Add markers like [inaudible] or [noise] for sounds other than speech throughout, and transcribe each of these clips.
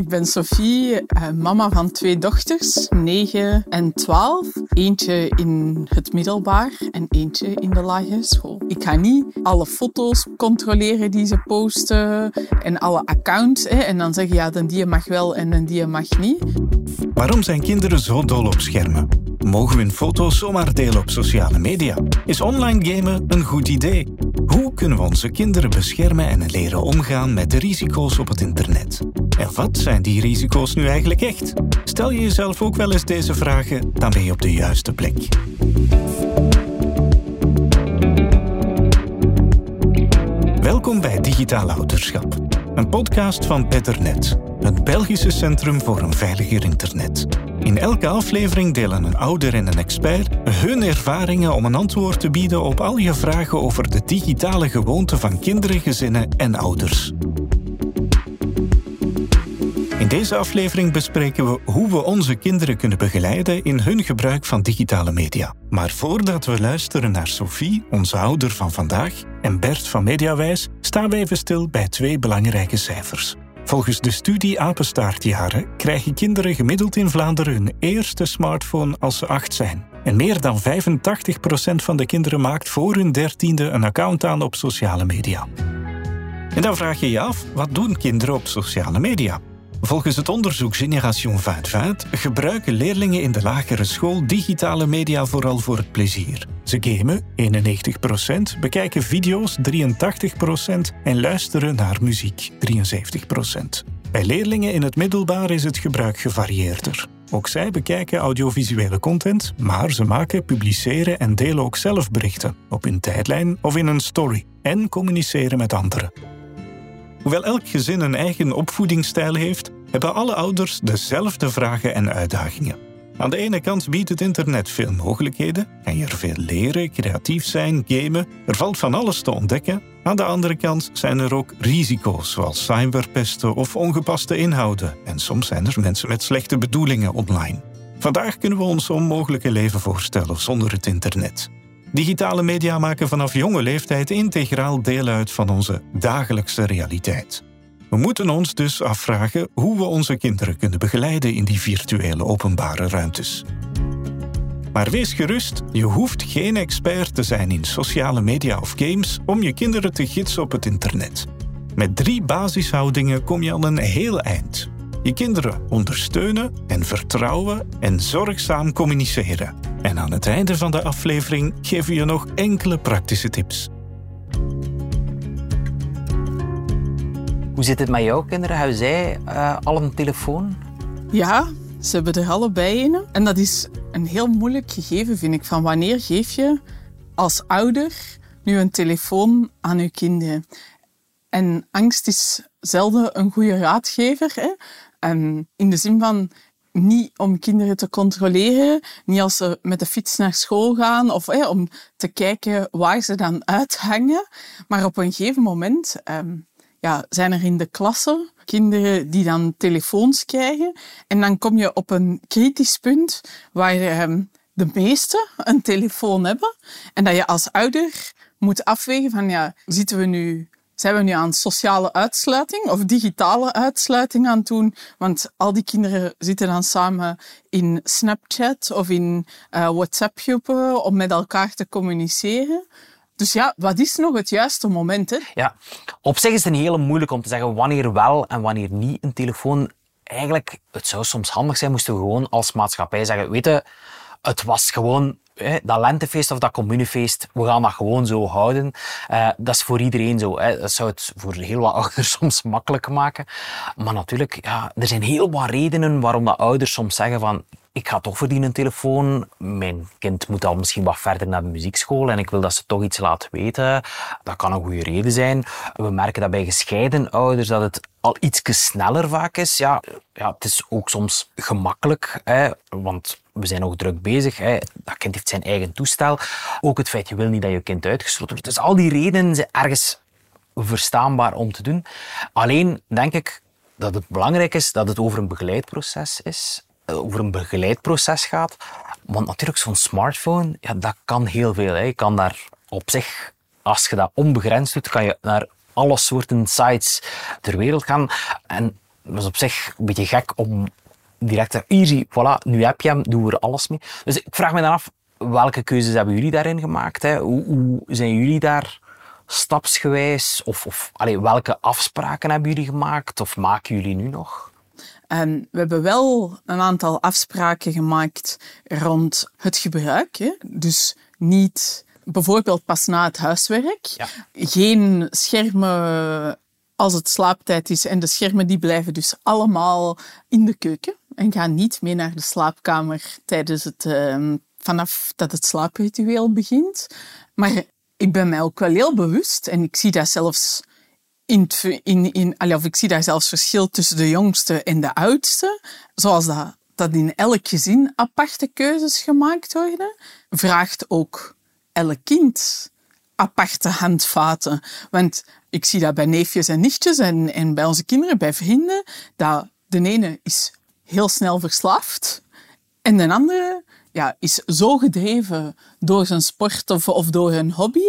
Ik ben Sophie, eh, mama van twee dochters, 9 en 12. Eentje in het middelbaar en eentje in de lagere school. Ik ga niet alle foto's controleren die ze posten en alle accounts. Hè, en dan zeggen ja, dan die mag wel en dan die mag niet. Waarom zijn kinderen zo dol op schermen? Mogen we hun foto's zomaar delen op sociale media? Is online gamen een goed idee? Hoe kunnen we onze kinderen beschermen en leren omgaan met de risico's op het internet? En wat zijn die risico's nu eigenlijk echt? Stel je jezelf ook wel eens deze vragen, dan ben je op de juiste plek. Welkom bij Digitaal Ouderschap, een podcast van Betternet, het Belgische Centrum voor een Veiliger Internet. In elke aflevering delen een ouder en een expert hun ervaringen om een antwoord te bieden op al je vragen over de digitale gewoonten van kinderen, gezinnen en ouders. In deze aflevering bespreken we hoe we onze kinderen kunnen begeleiden in hun gebruik van digitale media. Maar voordat we luisteren naar Sophie, onze ouder van vandaag, en Bert van Mediawijs, staan we even stil bij twee belangrijke cijfers. Volgens de studie Apenstaartjaren krijgen kinderen gemiddeld in Vlaanderen hun eerste smartphone als ze acht zijn. En meer dan 85% van de kinderen maakt voor hun dertiende een account aan op sociale media. En dan vraag je je af, wat doen kinderen op sociale media? Volgens het onderzoek Generation 2020 gebruiken leerlingen in de lagere school digitale media vooral voor het plezier. Ze gamen 91%, bekijken video's 83% en luisteren naar muziek 73%. Bij leerlingen in het middelbaar is het gebruik gevarieerder. Ook zij bekijken audiovisuele content, maar ze maken, publiceren en delen ook zelf berichten op hun tijdlijn of in een story en communiceren met anderen. Hoewel elk gezin een eigen opvoedingsstijl heeft, hebben alle ouders dezelfde vragen en uitdagingen. Aan de ene kant biedt het internet veel mogelijkheden, kan je er veel leren, creatief zijn, gamen, er valt van alles te ontdekken. Aan de andere kant zijn er ook risico's, zoals cyberpesten of ongepaste inhouden. En soms zijn er mensen met slechte bedoelingen online. Vandaag kunnen we ons onmogelijke leven voorstellen zonder het internet. Digitale media maken vanaf jonge leeftijd integraal deel uit van onze dagelijkse realiteit. We moeten ons dus afvragen hoe we onze kinderen kunnen begeleiden in die virtuele openbare ruimtes. Maar wees gerust, je hoeft geen expert te zijn in sociale media of games om je kinderen te gidsen op het internet. Met drie basishoudingen kom je al een heel eind. Je kinderen ondersteunen en vertrouwen en zorgzaam communiceren. En aan het einde van de aflevering geven we je nog enkele praktische tips. Hoe zit het met jouw kinderen? Hebben zij uh, al een telefoon? Ja, ze hebben er allebei een. En dat is een heel moeilijk gegeven, vind ik. Van wanneer geef je als ouder nu een telefoon aan je kinderen? En angst is zelden een goede raadgever. Hè? En in de zin van niet om kinderen te controleren, niet als ze met de fiets naar school gaan of om te kijken waar ze dan uithangen. Maar op een gegeven moment um, ja, zijn er in de klasse kinderen die dan telefoons krijgen. En dan kom je op een kritisch punt waar um, de meesten een telefoon hebben. En dat je als ouder moet afwegen van, ja, zitten we nu zijn we nu aan sociale uitsluiting of digitale uitsluiting aan het doen? Want al die kinderen zitten dan samen in Snapchat of in uh, WhatsApp-groepen om met elkaar te communiceren. Dus ja, wat is nog het juiste moment? Hè? Ja, op zich is het een hele moeilijk om te zeggen wanneer wel en wanneer niet een telefoon. Eigenlijk, het zou soms handig zijn, moesten we gewoon als maatschappij zeggen, weet je, het was gewoon dat lentefeest of dat communefeest, we gaan dat gewoon zo houden. Uh, dat is voor iedereen zo. Hè. Dat zou het voor heel wat ouders [laughs] soms makkelijk maken. Maar natuurlijk, ja, er zijn heel wat redenen waarom dat ouders soms zeggen van ik ga toch verdienen een telefoon. Mijn kind moet al misschien wat verder naar de muziekschool en ik wil dat ze toch iets laten weten. Dat kan een goede reden zijn. We merken dat bij gescheiden ouders dat het al iets sneller vaak is. Ja, ja, het is ook soms gemakkelijk, hè, want we zijn nog druk bezig. Hè. Dat kind heeft zijn eigen toestel. Ook het feit, je wil niet dat je kind uitgesloten wordt. Dus al die redenen zijn ergens verstaanbaar om te doen. Alleen denk ik dat het belangrijk is dat het over een begeleidproces is. Eh, over een begeleidproces gaat. Want natuurlijk, zo'n smartphone, ja, dat kan heel veel. Hè. Je kan daar op zich, als je dat onbegrensd doet, kan je naar alle soorten sites ter wereld gaan. En dat is op zich een beetje gek om direct te easy, voilà, nu heb je hem, doen we er alles mee. Dus ik vraag me dan af, welke keuzes hebben jullie daarin gemaakt? Hè? Hoe, hoe zijn jullie daar stapsgewijs? Of, of welke afspraken hebben jullie gemaakt? Of maken jullie nu nog? En we hebben wel een aantal afspraken gemaakt rond het gebruik. Hè? Dus niet bijvoorbeeld pas na het huiswerk. Ja. Geen schermen als het slaaptijd is. En de schermen die blijven dus allemaal in de keuken. En gaan niet mee naar de slaapkamer tijdens het, ehm, vanaf dat het slaapritueel begint. Maar ik ben mij ook wel heel bewust, en ik zie dat zelfs in, in, in, allee, ik zie daar zelfs verschil tussen de jongste en de oudste. Zoals dat, dat in elk gezin aparte keuzes gemaakt worden, vraagt ook elk kind aparte handvaten. Want ik zie dat bij neefjes en nichtjes en, en bij onze kinderen, bij vrienden, dat de ene is heel snel verslaafd en de andere ja, is zo gedreven door zijn sport of, of door een hobby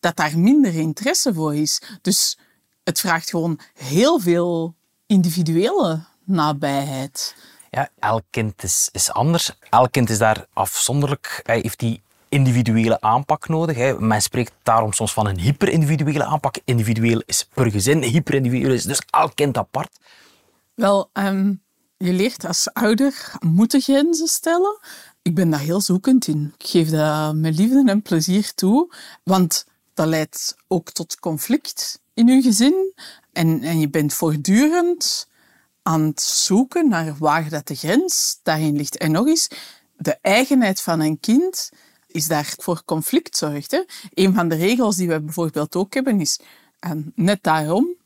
dat daar minder interesse voor is. Dus het vraagt gewoon heel veel individuele nabijheid. Ja, elk kind is, is anders. Elk kind is daar afzonderlijk, hij heeft die individuele aanpak nodig. Hè. Men spreekt daarom soms van een hyperindividuele aanpak. Individueel is per gezin, hyperindividueel is dus elk kind apart. Wel, ehm, je leert als ouder moeten grenzen stellen. Ik ben daar heel zoekend in. Ik geef dat met liefde en plezier toe, want dat leidt ook tot conflict in je gezin. En, en je bent voortdurend aan het zoeken naar waar dat de grens daarin ligt. En nog eens, de eigenheid van een kind is daar voor conflict zorgt. Hè. Een van de regels die we bijvoorbeeld ook hebben is ehm, net daarom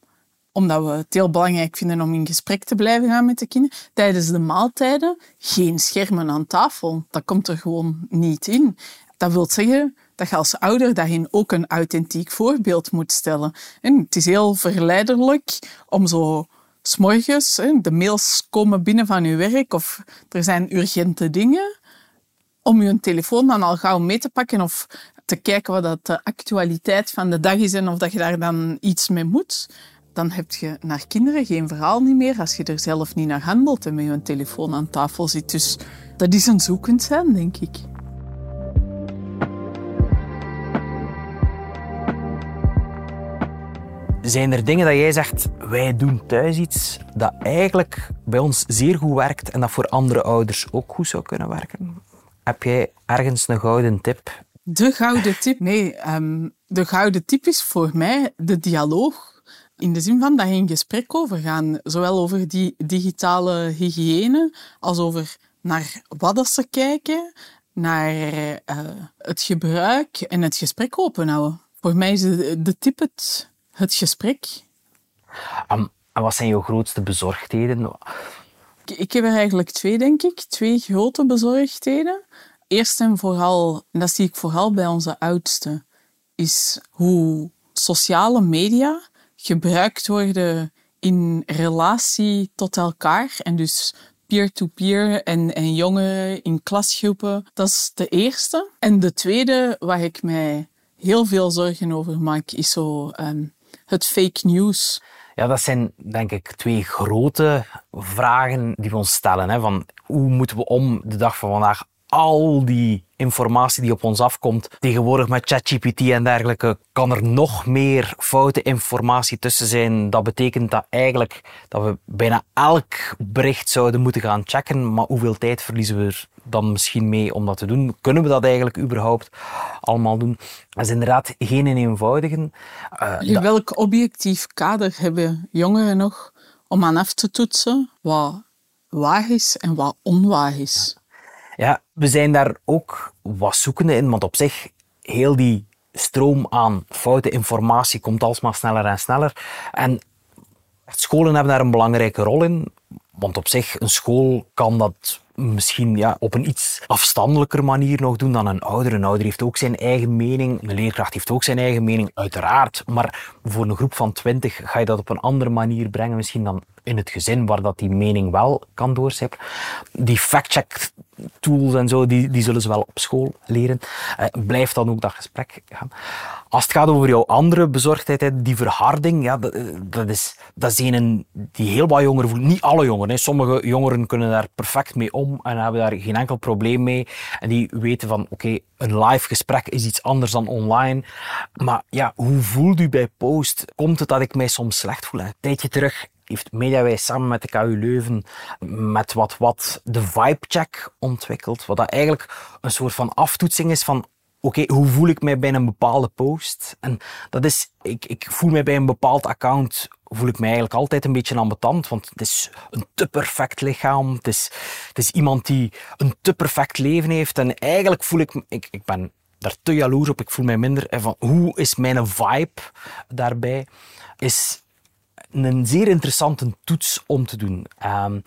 omdat we het heel belangrijk vinden om in gesprek te blijven gaan met de kinderen. Tijdens de maaltijden geen schermen aan tafel. Dat komt er gewoon niet in. Dat wil zeggen dat je als ouder daarin ook een authentiek voorbeeld moet stellen. En het is heel verleiderlijk om zo s'morgens, de mails komen binnen van je werk of er zijn urgente dingen, om je telefoon dan al gauw mee te pakken of te kijken wat dat de actualiteit van de dag is en of dat je daar dan iets mee moet. Dan heb je naar kinderen geen verhaal niet meer als je er zelf niet naar handelt en met je telefoon aan tafel zit. Dus dat is een zoekend zijn, denk ik. Zijn er dingen dat jij zegt, wij doen thuis iets dat eigenlijk bij ons zeer goed werkt en dat voor andere ouders ook goed zou kunnen werken? Heb jij ergens een gouden tip? De gouden tip? Nee, ehm, de gouden tip is voor mij de dialoog. In de zin van dat je in gesprek over gaan, zowel over die digitale hygiëne als over naar wat ze kijken, naar eh, het gebruik en het gesprek openhouden. Voor mij is de tip het, het gesprek. Um, en wat zijn jouw grootste bezorgdheden? Ik, ik heb er eigenlijk twee, denk ik. Twee grote bezorgdheden. Eerst en vooral, en dat zie ik vooral bij onze oudste, is hoe sociale media gebruikt worden in relatie tot elkaar. En dus peer-to-peer en, en jongeren in klasgroepen. Dat is de eerste. En de tweede, waar ik mij heel veel zorgen over maak, is zo ehm, het fake news. Ja, dat zijn denk ik twee grote vragen die we ons stellen. Hè? Van hoe moeten we om de dag van vandaag al die informatie die op ons afkomt, tegenwoordig met ChatGPT en dergelijke, kan er nog meer foute informatie tussen zijn. Dat betekent dat eigenlijk dat we bijna elk bericht zouden moeten gaan checken. Maar hoeveel tijd verliezen we er dan misschien mee om dat te doen? Kunnen we dat eigenlijk überhaupt allemaal doen? Dat is inderdaad geen eenvoudige. Uh, In welk objectief kader hebben jongeren nog om aan af te toetsen wat waar is en wat onwaar is? Ja, we zijn daar ook wat zoekende in, want op zich, heel die stroom aan foute informatie komt alsmaar sneller en sneller. En scholen hebben daar een belangrijke rol in, want op zich, een school kan dat misschien ja, op een iets afstandelijker manier nog doen dan een ouder. Een ouder heeft ook zijn eigen mening, een leerkracht heeft ook zijn eigen mening, uiteraard. Maar voor een groep van twintig ga je dat op een andere manier brengen misschien dan in het gezin waar dat die mening wel kan doorcijpelen. Die fact-check tools en zo, die, die zullen ze wel op school leren. Uh, blijf dan ook dat gesprek gaan. Als het gaat over jouw andere bezorgdheid, die verharding, ja, dat, dat, is, dat is een die heel wat jongeren voelen. Niet alle jongeren. Hè. Sommige jongeren kunnen daar perfect mee om en hebben daar geen enkel probleem mee. En die weten van, oké, een live gesprek is iets anders dan online. Maar ja, hoe voelt u bij post? Komt het dat ik mij soms slecht voel? Een tijdje terug heeft Mediawijs samen met de KU Leuven met wat wat de vibe-check ontwikkeld. Wat dat eigenlijk een soort van aftoetsing is van oké, hoe voel ik mij bij een bepaalde post? En dat is, ik, ik voel mij bij een bepaald account, voel ik mij eigenlijk altijd een beetje ambetant, want het is een te perfect lichaam. Het is, het is iemand die een te perfect leven heeft. En eigenlijk voel ik, ik, ik ben daar te jaloers op, ik voel mij minder. van, hoe is mijn vibe daarbij? Is een zeer interessante toets om te doen. Um,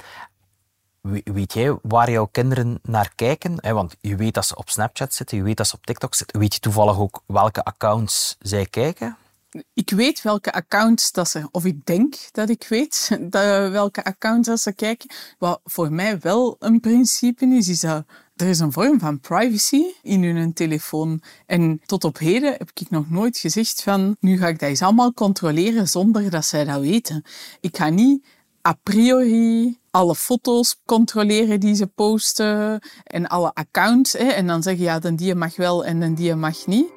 weet jij waar jouw kinderen naar kijken? Want je weet dat ze op Snapchat zitten, je weet dat ze op TikTok zitten. Weet je toevallig ook welke accounts zij kijken? Ik weet welke accounts dat ze, of ik denk dat ik weet [laughs] dat, welke accounts dat ze kijken. Wat voor mij wel een principe is, is dat er is een vorm van privacy in hun telefoon. En tot op heden heb ik nog nooit gezegd van nu ga ik dat eens allemaal controleren zonder dat zij dat weten. Ik ga niet a priori alle foto's controleren die ze posten en alle accounts. Hè, en dan zeggen ja, dan die mag wel en dan die mag niet.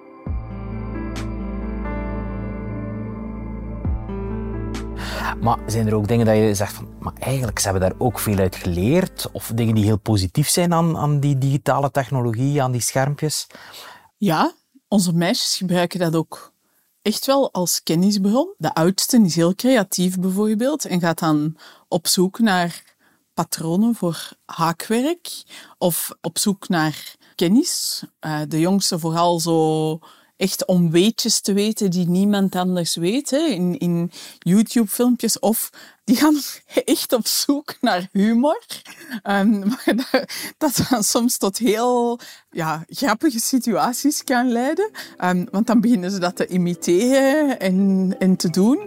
Maar zijn er ook dingen dat je zegt van, maar eigenlijk ze hebben daar ook veel uit geleerd? Of dingen die heel positief zijn aan, aan die digitale technologie, aan die schermpjes? Ja, onze meisjes gebruiken dat ook echt wel als kennisbron. De oudste is heel creatief bijvoorbeeld en gaat dan op zoek naar patronen voor haakwerk of op zoek naar kennis. Uh, de jongste vooral zo echt om weetjes te weten die niemand anders weet. Hè, in, in YouTube-filmpjes. Of die gaan [laughs] echt op zoek naar humor. [laughs] Um, dat, dat dan soms tot heel ja, grappige situaties kan leiden. Um, want dan beginnen ze dat te imiteren en, en te doen.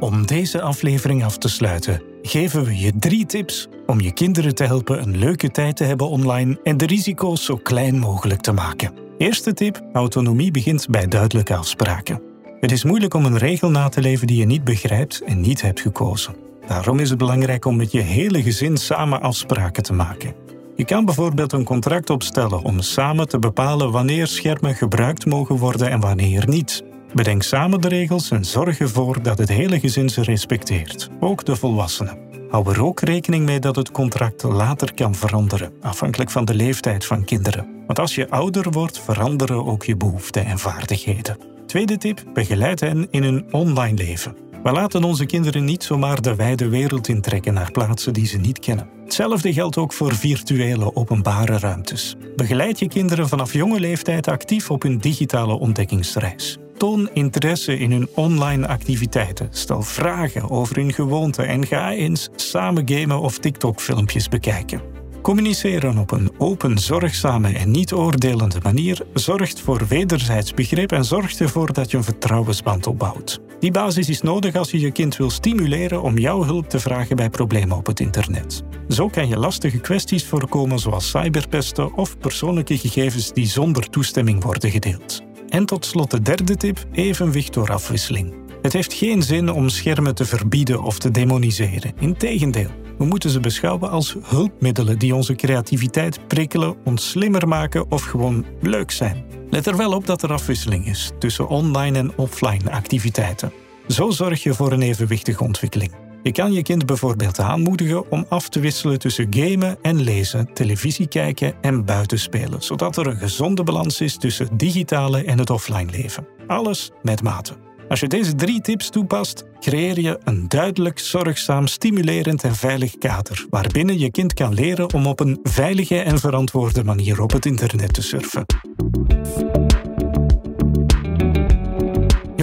Om deze aflevering af te sluiten, geven we je drie tips om je kinderen te helpen een leuke tijd te hebben online en de risico's zo klein mogelijk te maken. Eerste tip: autonomie begint bij duidelijke afspraken. Het is moeilijk om een regel na te leven die je niet begrijpt en niet hebt gekozen. Daarom is het belangrijk om met je hele gezin samen afspraken te maken. Je kan bijvoorbeeld een contract opstellen om samen te bepalen wanneer schermen gebruikt mogen worden en wanneer niet. Bedenk samen de regels en zorg ervoor dat het hele gezin ze respecteert, ook de volwassenen. Hou er ook rekening mee dat het contract later kan veranderen, afhankelijk van de leeftijd van kinderen. Want als je ouder wordt, veranderen ook je behoeften en vaardigheden. Tweede tip: begeleid hen in hun online leven. We laten onze kinderen niet zomaar de wijde wereld intrekken naar plaatsen die ze niet kennen. Hetzelfde geldt ook voor virtuele openbare ruimtes. Begeleid je kinderen vanaf jonge leeftijd actief op hun digitale ontdekkingsreis. Toon interesse in hun online activiteiten. Stel vragen over hun gewoonten en ga eens samen gamen of TikTok-filmpjes bekijken. Communiceren op een open, zorgzame en niet oordelende manier zorgt voor wederzijds begrip en zorgt ervoor dat je een vertrouwensband opbouwt. Die basis is nodig als je je kind wil stimuleren om jouw hulp te vragen bij problemen op het internet. Zo kan je lastige kwesties voorkomen zoals cyberpesten of persoonlijke gegevens die zonder toestemming worden gedeeld. En tot slot de derde tip: evenwicht door afwisseling. Het heeft geen zin om schermen te verbieden of te demoniseren. Integendeel, we moeten ze beschouwen als hulpmiddelen die onze creativiteit prikkelen, ons slimmer maken of gewoon leuk zijn. Let er wel op dat er afwisseling is tussen online en offline activiteiten. Zo zorg je voor een evenwichtige ontwikkeling. Je kan je kind bijvoorbeeld aanmoedigen om af te wisselen tussen gamen en lezen, televisie kijken en buitenspelen, zodat er een gezonde balans is tussen het digitale en het offline leven. Alles met mate. Als je deze drie tips toepast, creëer je een duidelijk, zorgzaam, stimulerend en veilig kader, waarbinnen je kind kan leren om op een veilige en verantwoorde manier op het internet te surfen.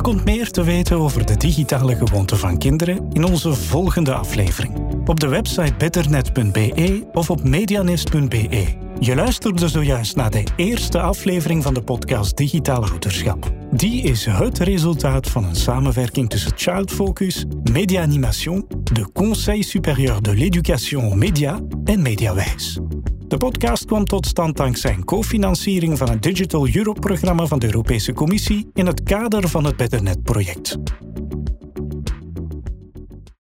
Je komt meer te weten over de digitale gewoonten van kinderen in onze volgende aflevering. Op de website betternet.be of op medianest.be. Je luisterde zojuist naar de eerste aflevering van de podcast Digitaal Ouderschap. Die is het resultaat van een samenwerking tussen Child Focus, Media Animation, de Conseil Supérieur de l'Éducation aux Médias en Mediawijs. De podcast kwam tot stand dankzij een cofinanciering van het Digital Europe-programma van de Europese Commissie in het kader van het BetterNet-project.